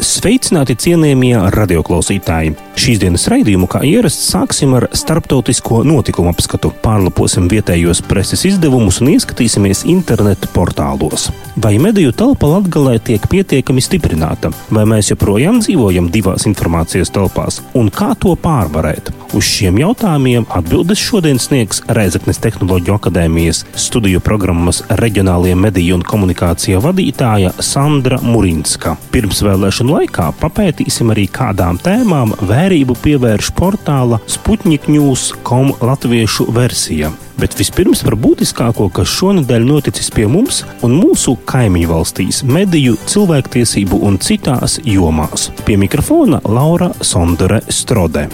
Sveicināti cienījamie radioklausītāji! Šīs dienas raidījumu, kā ierasts, sāksim ar starptautisko notikumu apskatu. Pārlaposim vietējos preses izdevumus un ieskatīsimies internetu portālos. Vai mediju telpa Latvijā tiek pietiekami stiprināta, vai mēs joprojām dzīvojam divās informācijas telpās, un kā to pārvarēt? Uz šiem jautājumiem atbildes šodien sniegs Reizeknes Tehnoloģiju akadēmijas studiju programmas reģionālajie mediju un komunikācija vadītāja Sandra Murinska. Pirmsvēlēšanu laikā papētīsim arī kādām tēmām vērību pievērš portāla Sputnikņūs.com latviešu versija. Bet vispirms par būtiskāko, kas šonadēļ noticis pie mums un mūsu kaimiņu valstīs, mediju, cilvēktiesību un citās jomās. Pie mikrofona Laura Sondere Strode.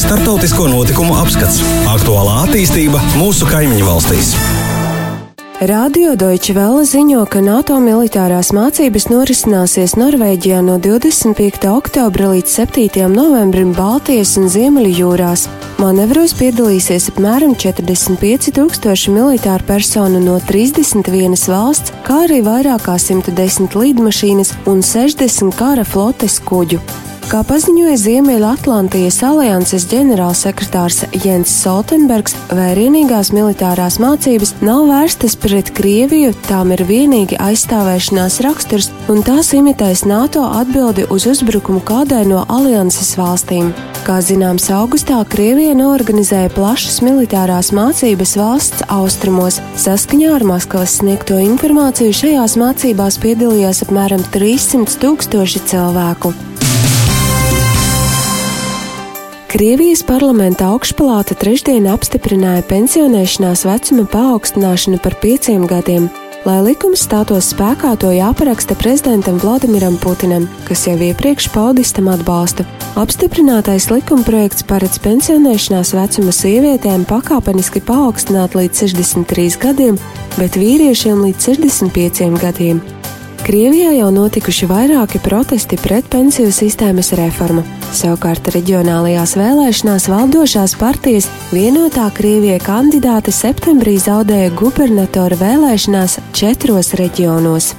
Startautisko notikumu apskats - aktuālā attīstība mūsu kaimiņu valstīs. Radio Deutsche Welle ziņo, ka NATO militārās mācības norisināsies Norvēģijā no 25. oktobra līdz 7. novembrim Baltijas un Ziemeļu jūrās. Manevros piedalīsies apmēram 45 tūkstoši militāru personu no 31 valsts, kā arī vairāk kā 110 lidmašīnas un 60 kara flotes kuģu. Kā paziņoja Ziemeļatlantijas alianses ģenerālsekretārs Jens Stoltenbergs, vērienīgās militārās mācības nav vērstas pret Krieviju, tām ir vienīgi aizstāvēšanās raksturs, un tās imitēs NATO atbildi uz uzbrukumu kādai no alianses valstīm. Kā zināms, augustā Krievija norganizēja plašas militārās mācības valsts austrumos. Saskaņā ar Maskavas sniegto informāciju šajās mācībās piedalījās apmēram 300 tūkstoši cilvēku. Krievijas parlamenta augšpalāta trešdien apstiprināja pensionēšanās vecuma paaugstināšanu par pieciem gadiem. Lai likums stātos spēkā, to jāparaksta prezidentam Vladimiram Putinam, kas jau iepriekš paudis tam atbalstu. Apstiprinātais likumprojekts paredz pensionēšanās vecuma sievietēm pakāpeniski paaugstināt līdz 63 gadiem, bet vīriešiem līdz 65 gadiem. Krievijā jau notikuši vairāki protesti pret pensiju sistēmas reformu. Savukārt reģionālajās vēlēšanās valdošās partijas vienotā Krievijai kandidāte septembrī zaudēja gubernatora vēlēšanās četros reģionos.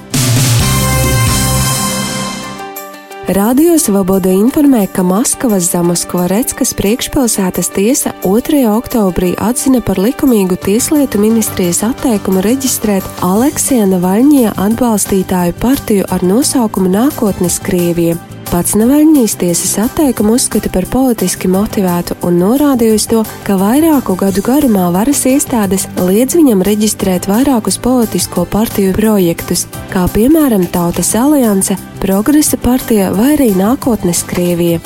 Radio Svoboda informē, ka Maskavas Zamaskvareckas priekšpilsētas tiesa 2. oktobrī atzina par likumīgu tieslietu ministrijas atteikumu reģistrēt Aleksija Navaļņie atbalstītāju partiju ar nosaukumu Nākotnes Krievija. Pats Navaļņīs tiesas atteikumu uzskata par politiski motivētu un norādījusi to, ka vairāku gadu garumā varas iestādes liedz viņam reģistrēt vairākus politisko partiju projektus, kā piemēram Tautas alianse, Progresa partija vai arī Nākotnes Krievija.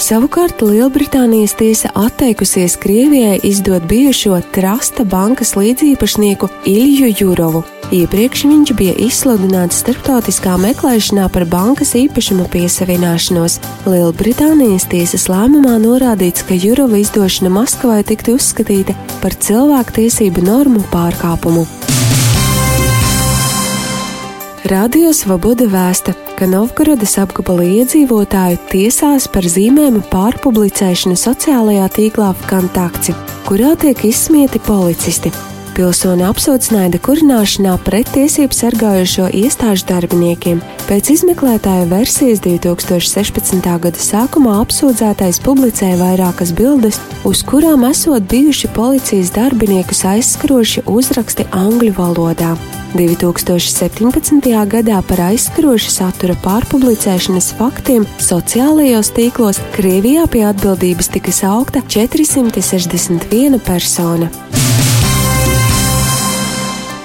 Savukārt Lielbritānijas tiesa atteikusies Krievijai izdot bijušo Trasta bankas līdziepašnieku Ilju Jurovu. Iepriekš viņš bija izsludināts starptautiskā meklēšanā par bankas īpašuma piesavināšanos. Lielbritānijas tiesas lēmumā norādīts, ka Jurova izdošana Maskavai tiktu uzskatīta par cilvēktiesību normu pārkāpumu. Radio Svoboda vēsta, ka Novgorodas apgabala iedzīvotāju tiesās par zīmēm pārpublicēšanu sociālajā tīklā Vkontakti, kurā tiek izsmieti policisti. Pilsoni apsūdz naida kurināšanā pret tiesību sargājošo iestāžu darbiniekiem. Pēc izmeklētāja versijas 2016. gada sākumā apsūdzētais publicēja vairākas bildes, uz kurām esot bijuši policijas darbiniekus aizskaroši uzraksti angļu valodā. 2017. gadā par aizskarošu satura pārpublicēšanas faktiem sociālajos tīklos Krievijā pie atbildības tika saukta 461 persona.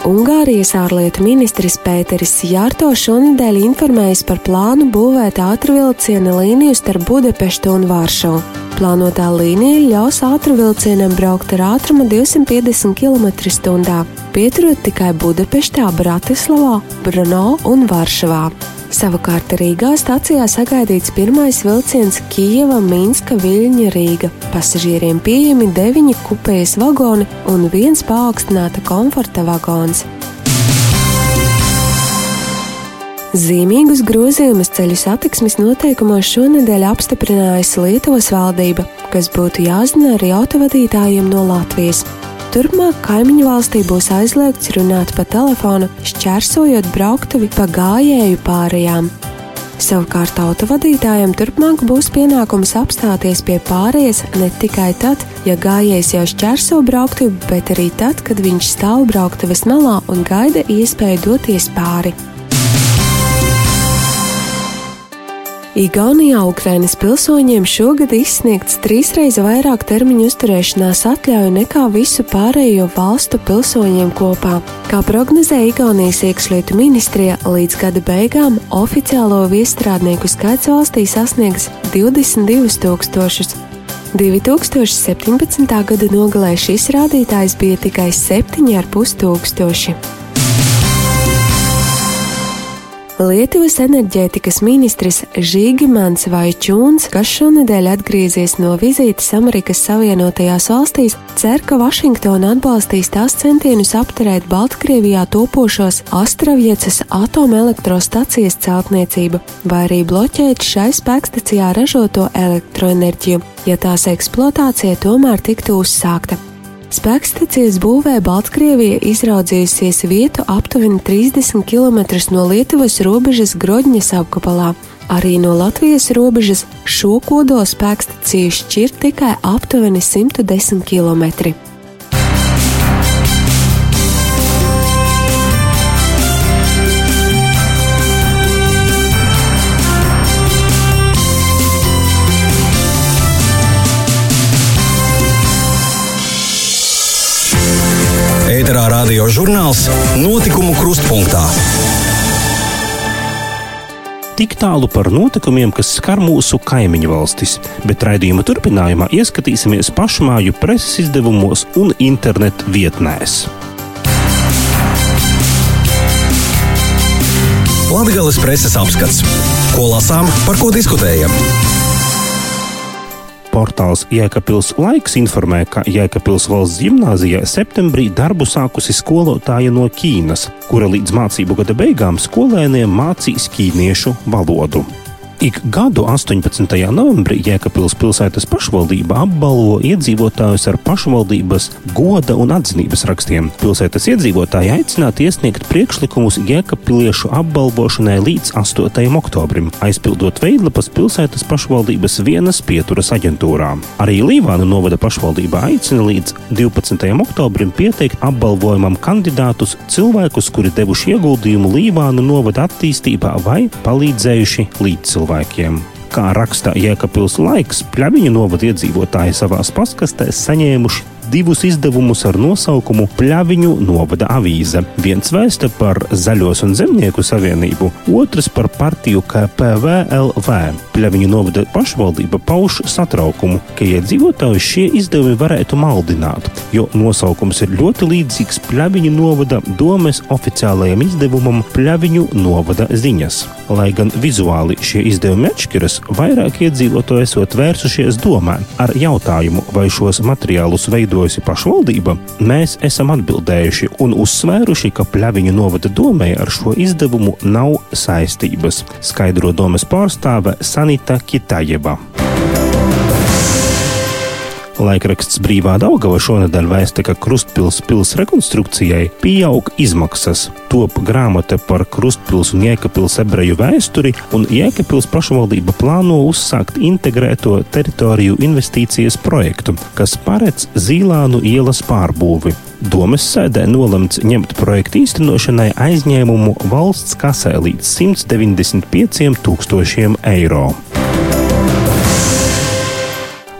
Ungārijas ārlietu ministrs Pēteris Jārto šonadēļ informējis par plānu būvēt ātrvilciena līniju starp Budapeštu un Vāršavu. Plānotā līnija ļaus ātrvilcienam braukt ar ātrumu 250 km/h, pieturot tikai Budapeštā, Bratislavā, Brno un Varšavā. Savukārt Rīgā stacijā sagaidīts pirmais vilciens Kijava, Minska, Viļņa, Rīga. Pasažieriem pieejami deviņi kupējas vagoni un viens paaugstināta komforta vagons. Zīmīgus grozījumus ceļu satiksmes noteikumos šonadēļ apstiprinājusi Lietuvas valdība, kas būtu jāzina arī autovadītājiem no Latvijas. Turpmāk kaimiņu valstī būs aizliegts runāt pa telefonu, šķērsojot brauktuvi pa gājēju pārējām. Savukārt autovadītājiem turpmāk būs pienākums apstāties pie pārējas ne tikai tad, ja gājējs jau šķērso brauktuvi, bet arī tad, kad viņš stāv brauktuves malā un gaida iespēju doties pāri. Igaunijā Ukrainas pilsoņiem šogad izsniegts trīsreiz vairāk termiņu uzturēšanās atļauju nekā visu pārējo valstu pilsoņiem kopā. Kā prognozēja Igaunijas iekšlietu ministrija, līdz gada beigām oficiālo viestrādnieku skaits valstī sasniegs 22 tūkstošus. 2017. gada nogalē šis rādītājs bija tikai 7,5 tūkstoši. Lietuvas enerģētikas ministrs Žīgimants Vaičūns, kas šonadēļ atgriezies no vizītes Amerikas Savienotajās valstīs, cer, ka Vašingtona atbalstīs tās centienus apturēt Baltkrievijā topošos Astravjecas atomelektrostacijas celtniecību, vai arī bloķēt šai spēkstacijā ražoto elektroenerģiju, ja tās eksploatācija tomēr tiktu uzsākta. Spēkstacijas būvē Baltkrievija izraudzījusies vietu aptuveni 30 km no Lietuvas robežas Grodņas apgabalā. Arī no Latvijas robežas šo kodola spēkstaciju šķir tikai aptuveni 110 km. Radio žurnāls Notikumu krustpunktā. Tik tālu par notikumiem, kas skar mūsu kaimiņu valstis, bet raidījuma turpinājumā ieskatīsimies pašmāju preses izdevumos un internetu vietnēs. Latvijas preses apskats. Ko lasām, par ko diskutējam? Portāls Jēkabils laiks informē, ka Jēkabils valsts gimnāzijā septembrī darbu sākusi skolotāja no Ķīnas, kura līdz mācību gada beigām skolēniem mācīs ķīniešu valodu. Ik gadu 18. novembrī Jēkabils pilsētas pašvaldība apbalvo iedzīvotājus ar pašvaldības goda un atzinības rakstiem. Pilsētas iedzīvotāji aicināti iesniegt priekšlikumus Jēkabpiliešu apbalvošanai līdz 8. oktobrim, aizpildot veidlapas pilsētas pašvaldības vienas pieturas aģentūrā. Arī Līvāna novada pašvaldība aicina līdz 12. oktobrim pieteikt apbalvojumam kandidātus cilvēkus, kuri devuši ieguldījumu Līvāna novada attīstībā vai palīdzējuši līdzcilvēkiem cilvēkiem. Kā raksta Jēkabils laiks, pļaviņu novada iedzīvotāji savās paskastēs saņēmuši divus izdevumus ar nosaukumu Pļaviņu novada avīze. Viens vēsta par Zaļos un Zemnieku savienību, otrs par partiju KPVLV. Pļaviņu novada pašvaldība pauž satraukumu, ka iedzīvotājus šie izdevumi varētu maldināt, jo nosaukums ir ļoti līdzīgs Pļaviņu novada domes oficiālajam izdevumam Pļaviņu novada ziņas. Lai gan vizuāli šie izdevumi atšķiras, vairāk iedzīvotāji esot vērsušies domē ar jautājumu, vai šos materiālus veidojusi pašvaldība, mēs esam atbildējuši un uzsvēruši, ka Pļaviņu novada domē ar šo izdevumu nav saistības, skaidro domas pārstāve Sanita Kitajeva. Laikraksts Brīvā Daugava šonadēļ vēsta, ka Krustpils pils rekonstrukcijai pieaug izmaksas. Top grāmata par Krustpils un Jēkabpils ebreju vēsturi, un Jēkabpils pašvaldība plāno uzsākt integrēto teritoriju investīcijas projektu, kas paredz Zīlānu ielas pārbūvi. Domas sēdē nolemts ņemt projektu īstenošanai aizņēmumu valsts kasē līdz 195 tūkstošiem eiro.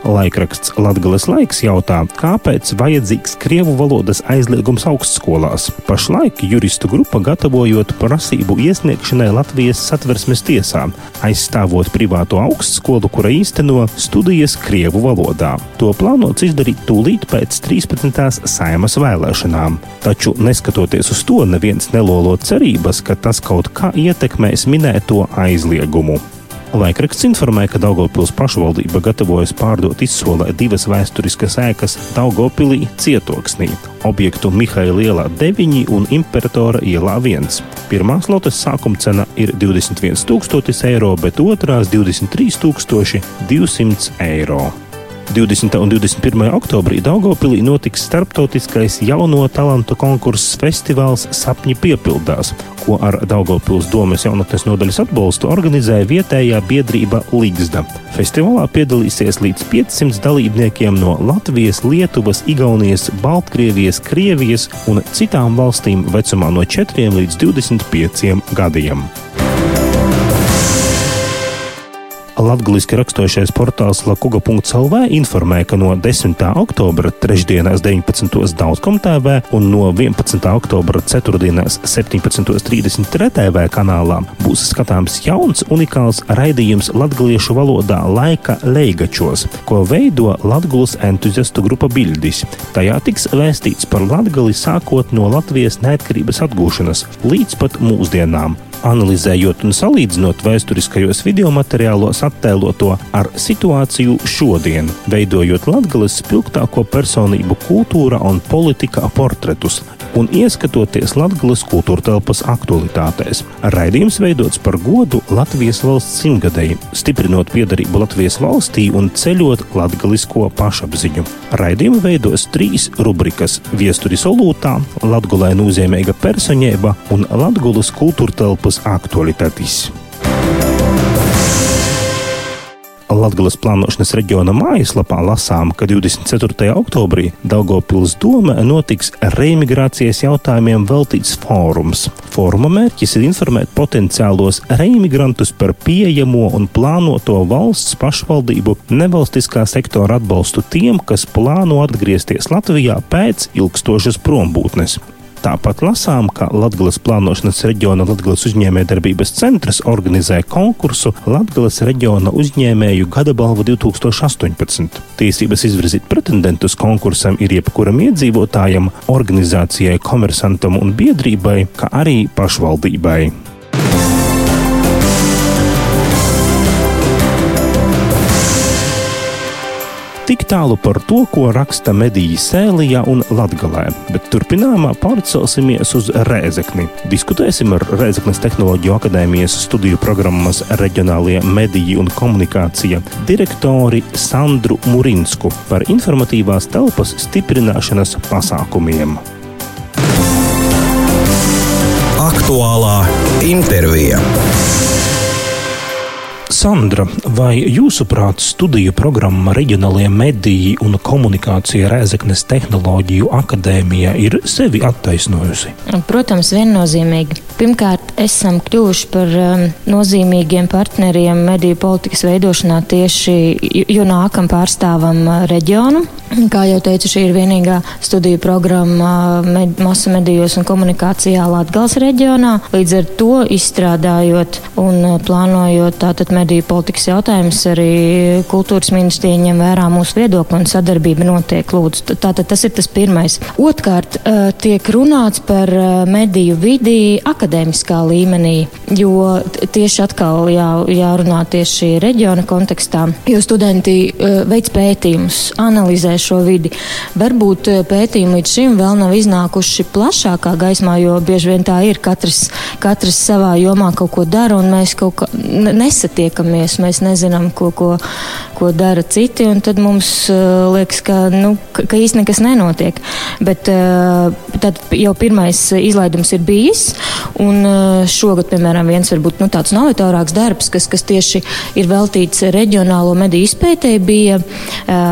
Laikraksts Latgales laiks jautā, kāpēc vajadzīgs krievu valodas aizliegums augstskolās. Pašlaik juristu grupa gatavojot prasību iesniegšanai Latvijas satversmes tiesā, aizstāvot privāto augstskolu, kura īsteno studijas krievu valodā. To plānots izdarīt tūlīt pēc 13. saimas vēlēšanām. Taču, neskatoties uz to, neviens nelolo cerības, ka tas kaut kā ietekmēs minēto aizliegumu. Laikraksts informē, ka Daugopils pašvaldība gatavojas pārdot izsolē divas vēsturiskas ēkas Daugopilī cietoksnī - objektu Mihaila ielā 9 un Imperatora ielā 1. Pirmās lotes sākuma cena ir 21 000 eiro, bet otrās 23 200 eiro. 20. un 21. oktobrī Daugopilī notiks starptautiskais jauno talantu konkurss festivāls Sapņi piepildās, ko ar Daugopils domas jaunatnes nodaļas atbalstu organizēja vietējā biedrība Ligzda. Festivālā piedalīsies līdz 500 dalībniekiem no Latvijas, Lietuvas, Igaunijas, Baltkrievijas, Krievijas un citām valstīm vecumā no 4 līdz 25 gadiem. Latvijas raksturošais portāls Lakuga.CLV informē, ka no 10. oktobra trešdienās 19. Daudzkom TV un no 11. oktobra ceturtdienās 17.33 TV kanālā būs skatāms jauns unikāls raidījums latviešu valodā laika leigačos, ko veido Latvijas entuziastu grupa Bildis. Tajā tiks vēstīts par Latgali sākot no Latvijas neatkarības atgūšanas līdz pat mūsdienām analizējot un salīdzinot vēsturiskajos video materiālos attēloto ar situāciju šodien, veidojot Latvijas spilgtāko personību kultūra un politika portretus un ieskatoties Latvijas kultūra telpas aktualitātēs. Raidījums veidots par godu Latvijas valsts simtgadēji, stiprinot piedarību Latvijas valstī un ceļot latgalisko pašapziņu. Raidījumu veidos trīs rubrikas - Viesturi solūtā, Latgulē nozīmīga personība un Latgulas kultūra telpas aktualitātes. Latvijas plānošanas reģiona mājaslapā lasām, ka 24. oktobrī Daugopils doma notiks reimigrācijas jautājumiem veltīts fórums. Fóruma mērķis ir informēt potenciālos reimigrantus par pieejamo un plānoto valsts pašvaldību nevalstiskā sektora atbalstu tiem, kas plāno atgriezties Latvijā pēc ilgstošas prombūtnes. Tāpat lasām, ka Latvijas plānošanas reģiona Latvijas uzņēmējdarbības centrs organizē konkursu Latvijas reģiona uzņēmēju gada balvu 2018. Tiesības izvirzīt pretendentus konkursam ir jebkuram iedzīvotājam, organizācijai, komersantam un biedrībai, kā arī pašvaldībai. Tik tālu par to, ko raksta mediji Sēlijā un Latgalē, bet turpinājumā pārcelsimies uz Rēzekni. Diskutēsim ar Rēzeknes Tehnoloģiju akadēmijas studiju programmas reģionālie mediji un komunikācija direktori Sandru Murinsku par informatīvās telpas stiprināšanas pasākumiem. Aktuālā intervija. Sandra, vai jūsuprāt, studiju programma Reģionālajie mediji un komunikācija Rēzeknes tehnoloģiju akadēmijā ir sevi attaisnojusi? Protams, viennozīmīgi. Pirmkārt, esam kļuvuši par um, nozīmīgiem partneriem mediju politikas veidošanā tieši, jo nākam pārstāvam uh, reģionu. Kā jau teicu, šī ir vienīgā studiju programma med, masu medijos un komunikācijā Latvijas reģionā. Līdz ar to izstrādājot un uh, plānojot tātad mediju politikas jautājumus, arī kultūras ministrija ņem vērā mūsu viedokli un sadarbība notiek. Lūdzu, tātad tas ir tas pirmais. Otkārt, tiek runāts par mediju vidi akadēmiskā līmenī, jo tieši atkal jā, jārunā tieši reģiona kontekstā, jo studenti veids pētījumus, analizē šo vidi. Varbūt pētījumi līdz šim vēl nav iznākuši plašākā gaismā, jo bieži vien tā ir katrs, katrs savā jomā kaut ko dara, un mēs kaut kā nesatiekamies, mēs nezinām, ko, ko, ko dara citi, un tad mums uh, liekas, ka, nu, ka, ka īsti nekas nenotiek. Bet uh, tad jau pirmais izlaidums ir bijis, un uh, šogad, piemēram, viens varbūt nu, tāds novatorāks darbs, kas, kas tieši ir veltīts reģionālo mediju izpētē, bija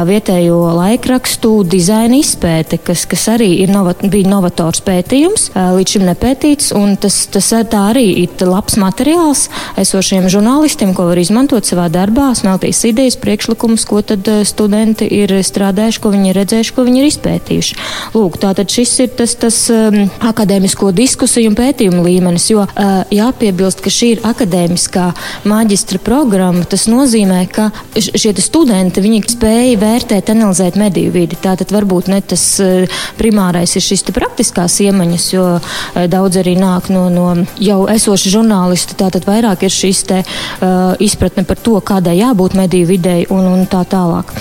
vietējo laikrakstu dizaina izpēte, kas, kas arī ir novat, bija novators pētījums, līdz šim nepētīts, un tas, tas tā arī ir labs materiāls esošiem žurnālistiem, ko var izmantot savā darbā, smeltīs idejas, priekšlikumus, ko tad studenti ir strādājuši, ko viņi ir redzējuši, ko viņi ir izpētījuši. Lūk, tātad šis ir tas, tas um, akadēmisko diskusiju un pētījumu līmenis, jo uh, jāpiebilst, ka šī ir akadēmiskā maģistra programma. Tas nozīmē, ka šie studenti, viņi spēja vērtēt, analizēt mediju vidi. Tātad varbūt ne tas uh, primārais ir šis praktiskās iemaņas, jo uh, daudz arī nāk no, no jau esoša žurnālista. Tātad vairāk ir šīs te, uh, izpratne par to, kādai jābūt mediju videi un, un tā tālāk.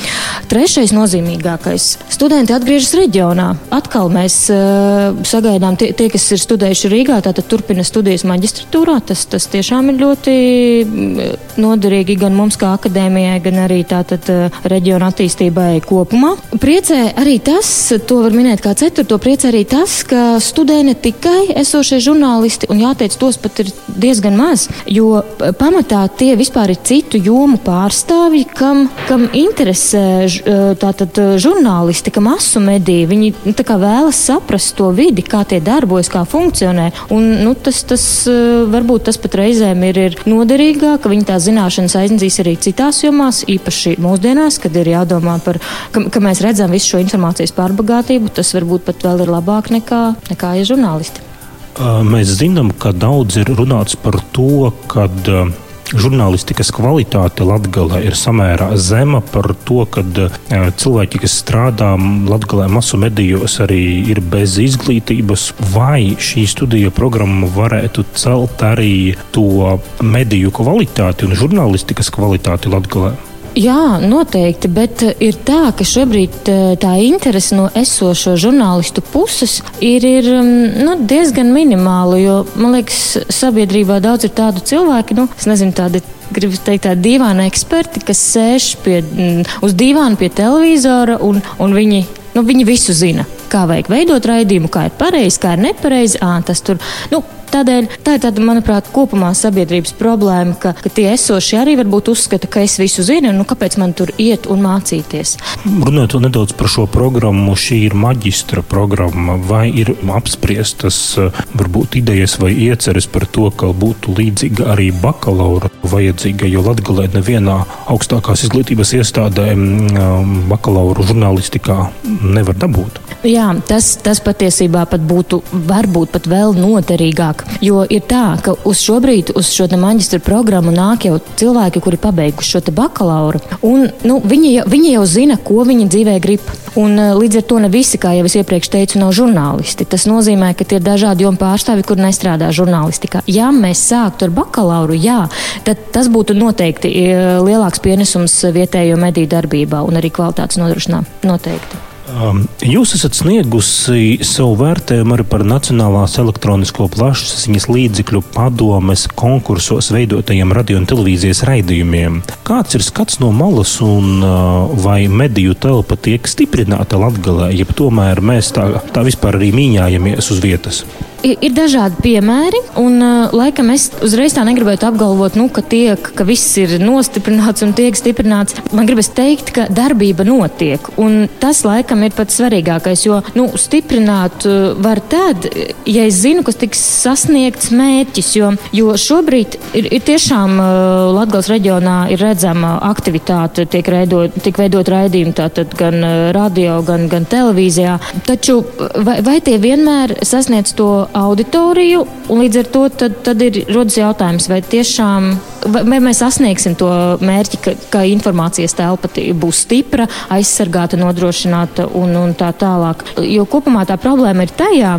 Trešais nozīmīgākais - studenti atgriežas reģionā. Atkal mēs uh, sagaidām tie, tie, kas ir studējuši Rīgā, tātad turpina studijas maģistratūrā. Tas, tas tiešām ir ļoti mm, noderīgi gan mums kā akadēmijai, gan arī tātad uh, reģiona attīstībai kopumā. Priecē arī tas, to var minēt kā ceturto, priecē arī tas, ka studē ne tikai esošie žurnālisti, un jāteic, tos pat ir diezgan maz, jo pamatā tie vispār ir citu jomu pārstāvji, kam, kam interesē tātad žurnālistika, masu mediji. Viņi nu, vēlas saprast to vidi, kā tie darbojas, kā funkcionē. Un, nu, tas, tas varbūt tas pat reizēm ir, ir noderīgāk, ka viņi tās zināšanas aiznesīs arī citās jomās, īpaši mūsdienās, kad ir jādomā par, ka, ka mēs redzam visu šo informācijas pārbagātību. Tas varbūt pat vēl ir labāk nekā, nekā ir žurnālisti. Mēs zinām, ka daudz ir runāts par to, ka žurnālistikas kvalitāte Latvijā ir samērā zema par to, ka cilvēki, kas strādā Latvijā masu medijos, arī ir bez izglītības. Vai šī studija programma varētu celt arī to mediju kvalitāti un žurnālistikas kvalitāti Latvijā? Jā, noteikti, bet eh, ir tā, ka šobrīd eh, tā interese no esošo žurnālistu puses ir, ir mm, nu, diezgan minimāla. Jo man liekas, sabiedrībā daudz ir tādu cilvēku, nu, nezinu, tādi gribu teikt, tādi dīvaini eksperti, kas sēž pie, mm, uz dīvāna pie televizora un, un viņi, nu, viņi visu zina. Kā vajag veidot raidījumu, kā ir pareizi, kā ir nepareizi. À, tas tur, nu, Tādēļ tā ir tāda, manuprāt, kopumā sabiedrības problēma, ka, ka tie esošie arī varbūt uzskata, ka es visu zinu, nu, kāpēc man tur iet un mācīties. Runājot nedaudz par šo programmu, šī ir maģistra programma, vai ir apspriestas varbūt idejas vai ieceres par to, ka būtu līdzīga arī bakalaura vajadzīga, jo Latgalē nevienā augstākās izglītības iestādē bakalauru žurnālistikā nevar dabūt. Jā, tas, tas patiesībā pat būtu varbūt pat vēl noderīgāk Jo ir tā, ka uz šo brīdi, uz šo maģistra programmu nāk jau cilvēki, kuri pabeiguši šo bakalauru. Un, nu, viņi, jau, viņi jau zina, ko viņi dzīvē grib. Un, eh, līdz ar to ne visi, kā jau es iepriekš teicu, nav žurnālisti. Tas nozīmē, ka ir dažādi jomu pārstāvi, kur nestrādā žurnālistikā. Ja mēs sāktu ar bakalauru, jā, tad tas būtu noteikti eh, lielāks pienesums vietējo mediju darbībā un arī kvalitātes nodrošinā noteikti. Um, jūs esat sniegusi savu vērtējumu arī par Nacionālās elektronisko plašsaziņas līdzekļu padomes konkursos veidotajiem radio un televīzijas raidījumiem. Kāds ir skats no malas un uh, vai mediju telpa tiek stiprināta Latgalē, ja tomēr mēs tā, tā vispār arī mīņājamies uz vietas? Ir, ir dažādi piemēri, un uh, laikam es uzreiz tā negribētu apgalvot, nu, ka, tiek, ka viss ir nostiprināts un tiek stiprināts. Man gribas teikt, ka darbība notiek, un tas laikam ir pats svarīgākais, jo nu, stiprināt uh, var tad, ja es zinu, kas tiks sasniegts mērķis, jo, jo šobrīd ir, ir tiešām uh, Latgals reģionā ir redzama aktivitāte, tiek, reidot, tiek veidot raidījumi tātad gan radio, gan, gan televīzijā, taču vai, vai tie vienmēr sasniedz to auditoriju, līdz ar to tad, tad ir rodas jautājums, vai tiešām vai mēs sasniegsim to mērķi, ka, ka informācijas telpa būs stipra, aizsargāta, nodrošināta un, un tā tālāk. Jo kopumā tā problēma ir tajā,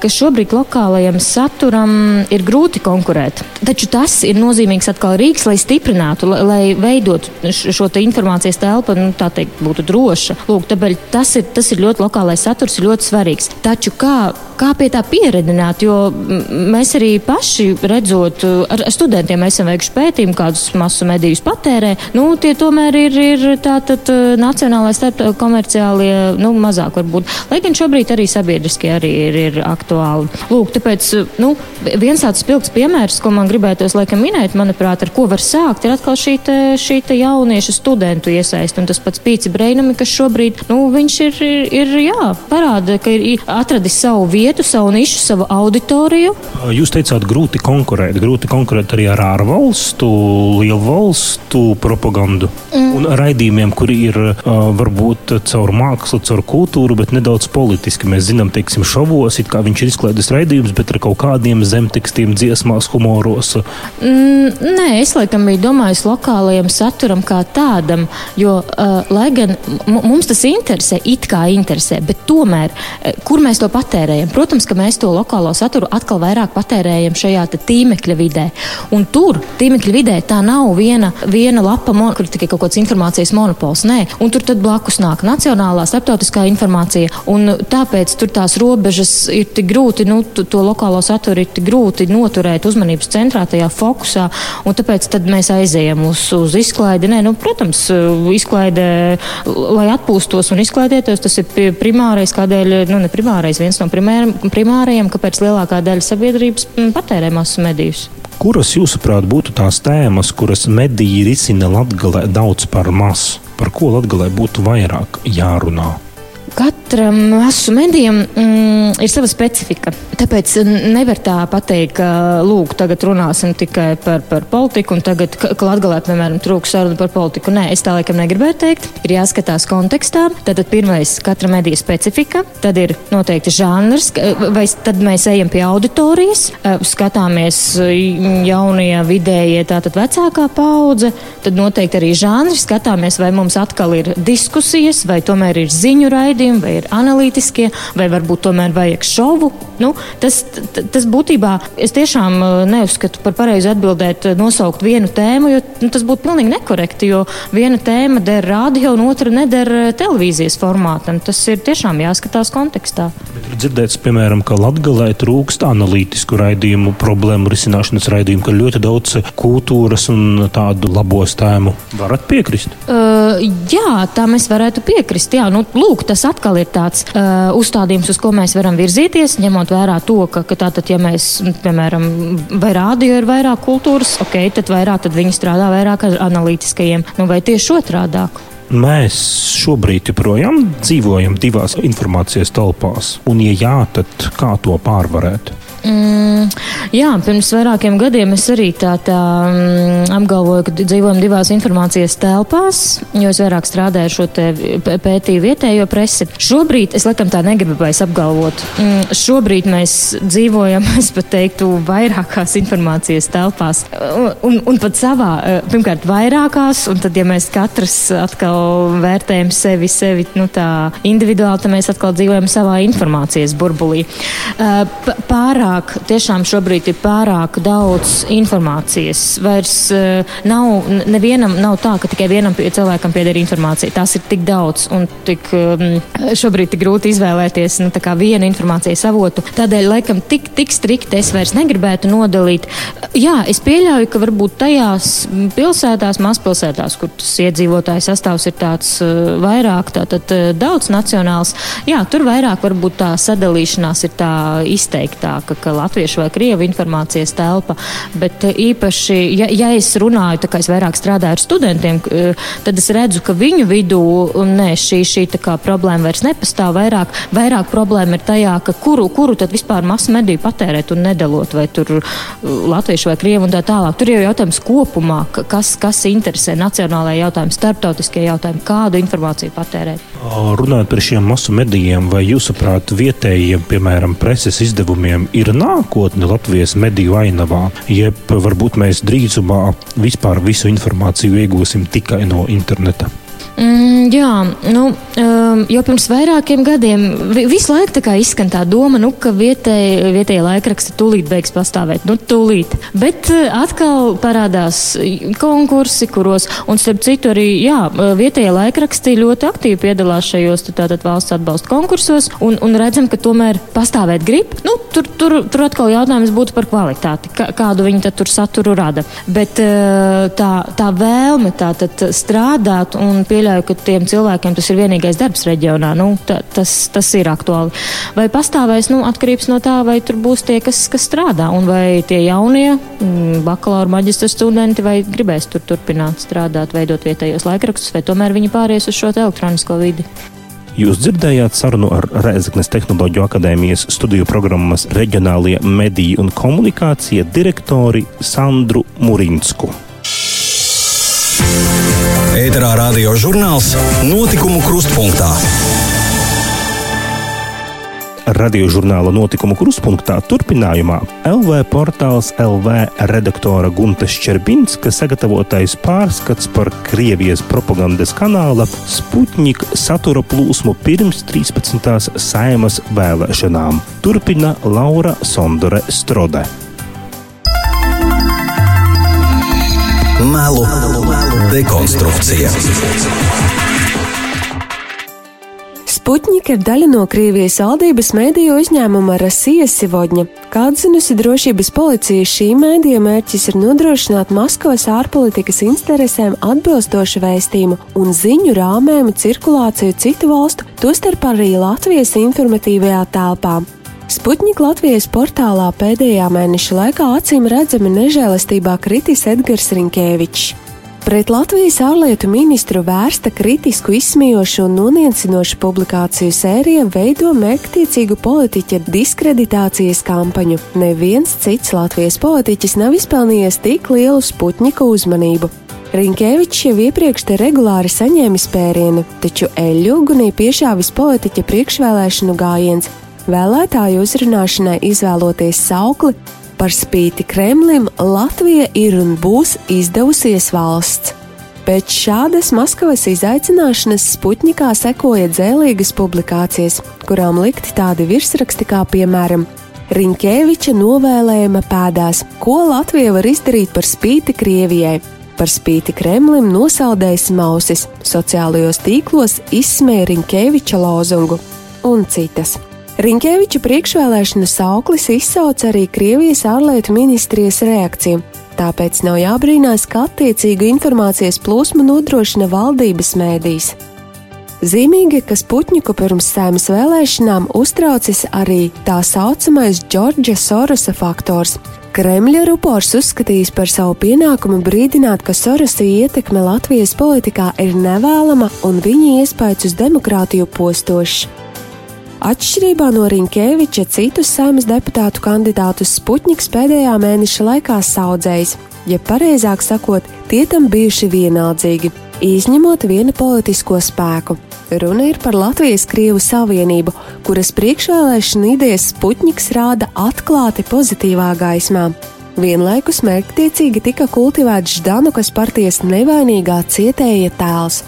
ka šobrīd lokālajam saturam ir grūti konkurēt. Taču tas ir nozīmīgs atkal rīks, lai stiprinātu, lai, lai veidotu šo te informācijas telpu, nu, tā teikt, būtu droša. Lūk, tāpēc tas ir, tas ir ļoti lokālais saturs, ir ļoti svarīgs. Taču kā kā pie tā pieredzināt, jo mēs arī paši redzot, ar studentiem esam veikuši pētījumu, kādus masu medijus patērē, nu, tie tomēr ir, ir tātad nacionālais starp komerciālie, nu, mazāk varbūt. Lai gan šobrīd arī sabiedriskie arī ir, ir aktuāli. Lūk, tāpēc, nu, viens tāds spilgts piemērs, ko man gribētos laikam minēt, manuprāt, ar ko var sākt, ir atkal šī, te, šī te jauniešu studentu iesaist. Un tas pats Pīci Breinami, kas šobrīd, nu, viņš ir, ir, ir jā, parāda, ka ir atradis savu vietu, savu nišu, savu savu auditoriju. Jūs teicāt, grūti konkurēt, grūti konkurēt arī ar ārvalstu, lielu valstu propagandu mm. un raidījumiem, kuri ir varbūt caur mākslu, caur kultūru, bet nedaudz politiski. Mēs zinām, teiksim, šovos, it kā viņš ir izklaides raidījums, bet ar kaut kādiem zemtekstiem, dziesmās, humoros. Mm, nē, es laikam biju domājis lokālajam saturam kā tādam, jo, uh, lai gan mums tas interesē, it kā interesē, bet tomēr, kur mēs to patērējam? Protams, ka mēs to lokālo saturu atkal vairāk patērējam šajā tīmekļa vidē. Un tur, tīmekļa vidē, tā nav viena, viena lapa, kur tikai kaut kāds informācijas monopols. Nē, un tur tad blakus nāk nacionālā, starptautiskā informācija. Un tāpēc tur tās robežas ir tik grūti, nu, to lokālo saturu ir tik grūti noturēt uzmanības centrā, tajā fokusā. Un tāpēc mēs aizējam uz, uz izklaidi. Nē, nu, protams, izklaide, lai atpūstos un izklaidētos, tas ir primārais, kādēļ, nu, ne primārais, viens no primēr, primārajiem, kāpēc lielākā daļa sabiedrības patērē masu medijus. Kuras, jūsuprāt, būtu tās tēmas, kuras mediji risina latgalē daudz par masu? Par ko latgalē būtu vairāk jārunā? Katram masu medijam mm, ir sava specifika. Tāpēc nevar tā pateikt, ka, lūk, tagad runāsim tikai par, par politiku, un tagad, Latvijā, piemēram, trūks saruna par politiku. Nē, es tā laikam negribēju teikt. Ir jāskatās kontekstā. Tad pirmais - katra medija specifika, tad ir noteikti žanrs, vai tad mēs ejam pie auditorijas, skatāmies jaunie, vidējie, tātad vecākā paudze, tad noteikti arī žanrs, skatāmies, vai mums atkal ir diskusijas, vai tomēr ir ziņu raidījumi, vai ir analītiskie, vai varbūt tomēr vajag šovu. Nu, Tas, tas būtībā es tiešām uh, neuzskatu par pareizi atbildēt, uh, nosaukt vienu tēmu, jo nu, tas būtu pilnīgi nekorekti, jo viena tēma der radio un otra neder uh, televīzijas formātam. Tas ir tiešām jāskatās kontekstā. Ir dzirdēts, piemēram, ka Latgalē trūkst analītisku raidījumu, problēmu risināšanas raidījumu, ka ļoti daudz kultūras un tādu labos tēmu. Varat piekrist? Uh, jā, tā mēs varētu piekrist. Jā, nu, lūk, tas atkal ir tāds uh, uzstādījums, uz ko mēs varam virzīties, ņemot vērā to, ka, ka tātad, ja mēs, piemēram, vai rādio ir vairāk kultūras, ok, tad vairāk, tad viņi strādā vairāk ar analītiskajiem, nu vai tieši otrādāk. Mēs šobrīd joprojām dzīvojam divās informācijas telpās, un, ja jā, tad kā to pārvarēt? Mm, jā, pirms vairākiem gadiem es arī tā, tā mm, apgalvoju, ka dzīvojam divās informācijas telpās, jo es vairāk strādāju šo pētīju vietējo presi. Šobrīd es laikam tā negribu vairs apgalvot. Mm, šobrīd mēs dzīvojam, es pat teiktu, vairākās informācijas telpās. Un, un pat savā, eh, pirmkārt, vairākās, un tad, ja mēs katrs atkal vērtējam sevi, sevi nu, tā individuāli, tad mēs atkal dzīvojam savā informācijas burbulī. Eh, pārāk pārāk, tiešām šobrīd ir pārāk daudz informācijas. Vairs uh, nav, nevienam nav tā, ka tikai vienam cilvēkam pieder informācija. Tās ir tik daudz un tik um, šobrīd tik grūti izvēlēties nu, vienu informācijas avotu. Tādēļ, laikam, tik, tik strikti es vairs negribētu nodalīt. Jā, es pieļauju, ka varbūt tajās pilsētās, mazpilsētās, kur tas iedzīvotājs sastāvs ir tāds uh, vairāk, tātad uh, daudz nacionāls, jā, tur vairāk varbūt tā sadalīšanās ir tā izteiktāka ka latviešu vai krievu informācijas telpa, bet eh, īpaši, ja, ja es runāju, tā kā es vairāk strādāju ar studentiem, eh, tad es redzu, ka viņu vidū ne, šī, šī problēma vairs nepastāv. Vairāk, vairāk problēma ir tajā, ka kuru, kuru tad vispār masu mediju patērēt un nedalot, vai tur eh, latviešu vai krievu un tā tālāk. Tur jau jautājums kopumā, kas, kas interesē nacionālajie jautājumi, starptautiskie jautājumi, kādu informāciju patērēt. Runājot par šiem masu medijiem, vai jūsuprāt vietējiem, piemēram, preses izdevumiem ir nākotne Latvijas mediju ainavā, jeb varbūt mēs drīzumā vispār visu informāciju iegūsim tikai no interneta. Mm, jā, nu, um, jau pirms vairākiem gadiem visu laiku tā izskan tā doma, nu, ka vietēji, vietējie laikraksti tūlīt beigs pastāvēt. Nu, tūlīt. Bet uh, atkal parādās konkursi, kuros, un starp citu arī, jā, vietējie laikraksti ļoti aktīvi piedalās šajos tātad valsts atbalsta konkursos, un, un redzam, ka tomēr pastāvēt grib. Nu, tur, tur, tur atkal jautājums būtu par kvalitāti, kā, kādu viņi tur saturu rada. Bet uh, tā, tā vēlme tā tad strādāt un pieļaut pieļauju, ka tiem cilvēkiem tas ir vienīgais darbs reģionā. Nu, tā, tas, tas ir aktuāli. Vai pastāvēs, nu, atkarīgs no tā, vai tur būs tie, kas, kas strādā, un vai tie jaunie mm, bakalaura maģistra studenti vai gribēs tur turpināt strādāt, veidot vietējos laikrakstus, vai tomēr viņi pāries uz šo elektronisko vidi. Jūs dzirdējāt sarunu ar Rēzaknes Tehnoloģiju akadēmijas studiju programmas reģionālie mediji un komunikācija direktori Sandru Murinsku. Ēterā radio žurnāls Notikumu krustpunktā. Radio žurnāla notikumu kruspunktā turpinājumā LV portāls LV redaktora Gunta Ščerbinska sagatavotais pārskats par Krievijas propagandas kanāla Sputņika satura plūsmu pirms 13. saimas vēlēšanām. Turpina Laura Sondore Strode. Melu dekonstrukcija. Sputņika ir daļa no Krievijas valdības mēdīju uzņēmuma Rasija Sivodņa. Kā atzinusi drošības policija, šī mēdīja mērķis ir nodrošināt Maskavas ārpolitikas interesēm atbilstošu vēstījumu un ziņu rāmējumu cirkulāciju citu valstu, tostarp arī Latvijas informatīvajā telpā. Sputņika Latvijas portālā pēdējā mēneša laikā acīm redzami nežēlastībā kritis Edgars Rinkēvičs. Pret Latvijas ārlietu ministru vērsta kritisku, izsmiejošu un noniecinošu publikāciju sērija veido mērķtiecīgu politiķa diskreditācijas kampaņu. Neviens cits Latvijas politiķis nav izpelnījies tik lielu Sputņika uzmanību. Rinkēvičs jau iepriekš te regulāri saņēmis pērienu, taču eļļu ugunī piešāvis politiķa priekšvēlēšanu gājiens, vēlētāju uzrunāšanai izvēloties saukli par spīti Kremlim, Latvija ir un būs izdevusies valsts. Pēc šādas Maskavas izaicināšanas Sputnikā sekoja dzēlīgas publikācijas, kurām likti tādi virsraksti kā piemēram Rinkēviča novēlējuma pēdās, ko Latvija var izdarīt par spīti Krievijai. Par spīti Kremlim nosaldējas mausis, sociālajos tīklos izsmēja Rinkēviča lozungu un citas. Rinkēviča priekšvēlēšana sauklis izsauca arī Krievijas ārlietu ministrijas reakciju. Tāpēc nav jābrīnās, ka attiecīgu informācijas plūsmu nodrošina valdības mēdīs. Zīmīgi, ka Sputņiku pirms sēmas vēlēšanām uztraucis arī tā saucamais Džordža Sorosa faktors. Kremļa rupors uzskatījis par savu pienākumu brīdināt, ka Sorosa ietekme Latvijas politikā ir nevēlama un viņa iespējas uz demokrātiju postošs. Atšķirībā no Rinkēviča, citus saimnes deputātu kandidātus Sputņiks pēdējā mēneša laikā saudzējis, ja pareizāk sakot, tie tam bijuši vienaldzīgi, izņemot vienu politisko spēku. Runa ir par Latvijas-Krievu savienību, kuras priekšvēlēšana idejas Sputņiks rāda atklāti pozitīvā gaismā. Vienlaikus mērķtiecīgi tika kultivēts Ždanukas partijas nevainīgā cietēja tēls.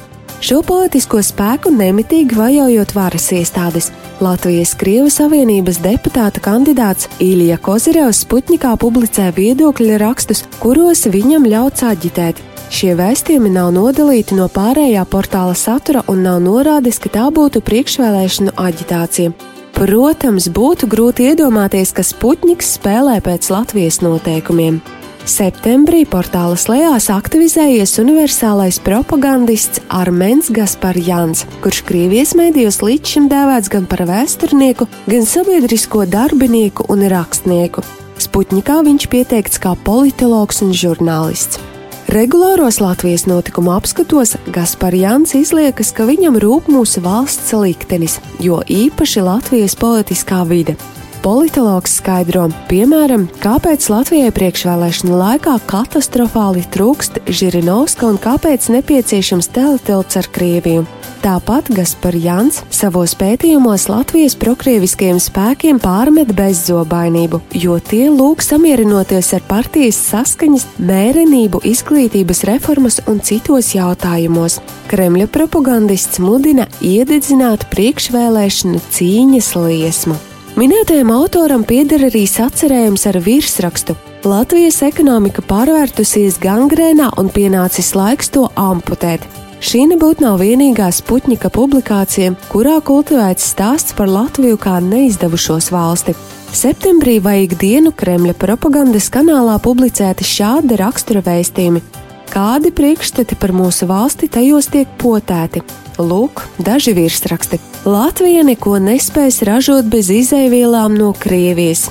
Šo politisko spēku nemitīgi vajojot varas iestādes. Latvijas Krievu Savienības deputāta kandidāts Ilija Kozirevs Sputnikā publicē viedokļa rakstus, kuros viņam ļauts aģitēt. Šie vēstījumi nav nodalīti no pārējā portāla satura un nav norādes, ka tā būtu priekšvēlēšanu aģitācija. Protams, būtu grūti iedomāties, ka Sputniks spēlē pēc Latvijas noteikumiem. Septembrī portāla slēgās aktivizējies universālais propagandists Armēns Gasparjans, kurš Krievijas mēdījos līdz šim dēvēts gan par vēsturnieku, gan sabiedrisko darbinieku un rakstnieku. Sputņikā viņš pieteikts kā politologs un žurnālists. Regulāros Latvijas notikumu apskatos Gasparjans izliekas, ka viņam rūp mūsu valsts liktenis, jo īpaši Latvijas politiskā vide. Politologs skaidro, piemēram, kāpēc Latvijai priekšvēlēšana laikā katastrofāli trūkst Žirinovska un kāpēc nepieciešams teletilts ar Krieviju. Tāpat Gasparjans savos pētījumos Latvijas prokrieviskajiem spēkiem pārmet bezzobainību, jo tie lūg samierinoties ar partijas saskaņas, mērenību, izglītības reformas un citos jautājumos. Kremļa propagandists mudina iededzināt priekšvēlēšanu cīņas liesmu. Minētajam autoram pieder arī sacerējums ar virsrakstu Latvijas ekonomika pārvērtusies gangrēnā un pienācis laiks to amputēt. Šī nebūtu nav vienīgā Sputņika publikācija, kurā kultivēts stāsts par Latviju kā neizdevušos valsti. Septembrī vai ikdienu Kremļa propagandas kanālā publicēti šādi rakstura vēstījumi, kādi priekšstati par mūsu valsti tajos tiek potēti. Lūk, daži virsraksti. Latvija neko nespēs ražot bez izēvielām no Krievijas.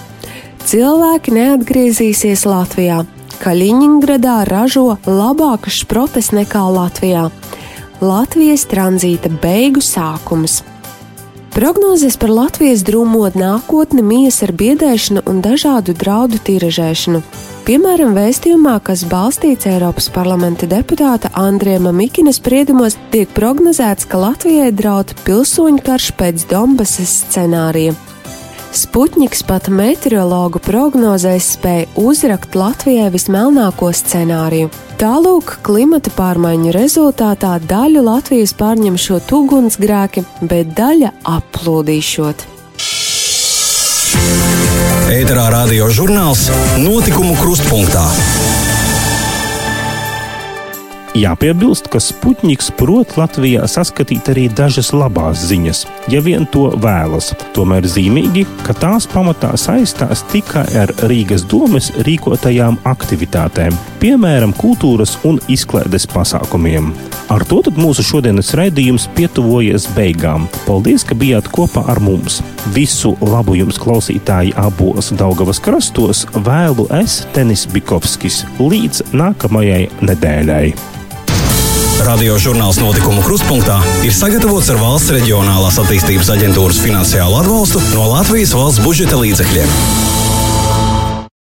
Cilvēki neatgriezīsies Latvijā. Kaļiņģeradā ražo labākas šprotes nekā Latvijā. Latvijas tranzīta beigu sākums. Prognozes par Latvijas drūmot nākotni mijas ar biedēšanu un dažādu draudu tiražēšanu. Piemēram, vēstījumā, kas balstīts Eiropas parlamenta deputāta Andriema Mikina spriedumos, tiek prognozēts, ka Latvijai draud pilsoņu karš pēc Donbasas scenārija. Sputniks pat meteorologu prognozēs spēja uzrakt Latvijai vismelnāko scenāriju. Tālūk, klimata pārmaiņu rezultātā daļu Latvijas pārņemšot ugunsgrēki, bet daļa aplūdīšot. Ēterā radio žurnāls Notikumu krustpunktā. Jāpiebilst, ka Sputniks prot Latvijā saskatīt arī dažas labās ziņas, ja vien to vēlas. Tomēr zīmīgi, ka tās pamatā saistās tikai ar Rīgas domes rīkotajām aktivitātēm, piemēram, kultūras un izklaides pasākumiem. Ar to mūsu šodienas raidījums pietuvojas beigām. Paldies, ka bijāt kopā ar mums! Visu labu jums, klausītāji, abos Daugavas krastos vēlu es, Tenis Bikovskis, līdz nākamajai nedēļai. Radio žurnāls notikumu krustpunktā ir sagatavots ar valsts reģionālās attīstības aģentūras finansiālu atbalstu no Latvijas valsts budžeta līdzekļiem.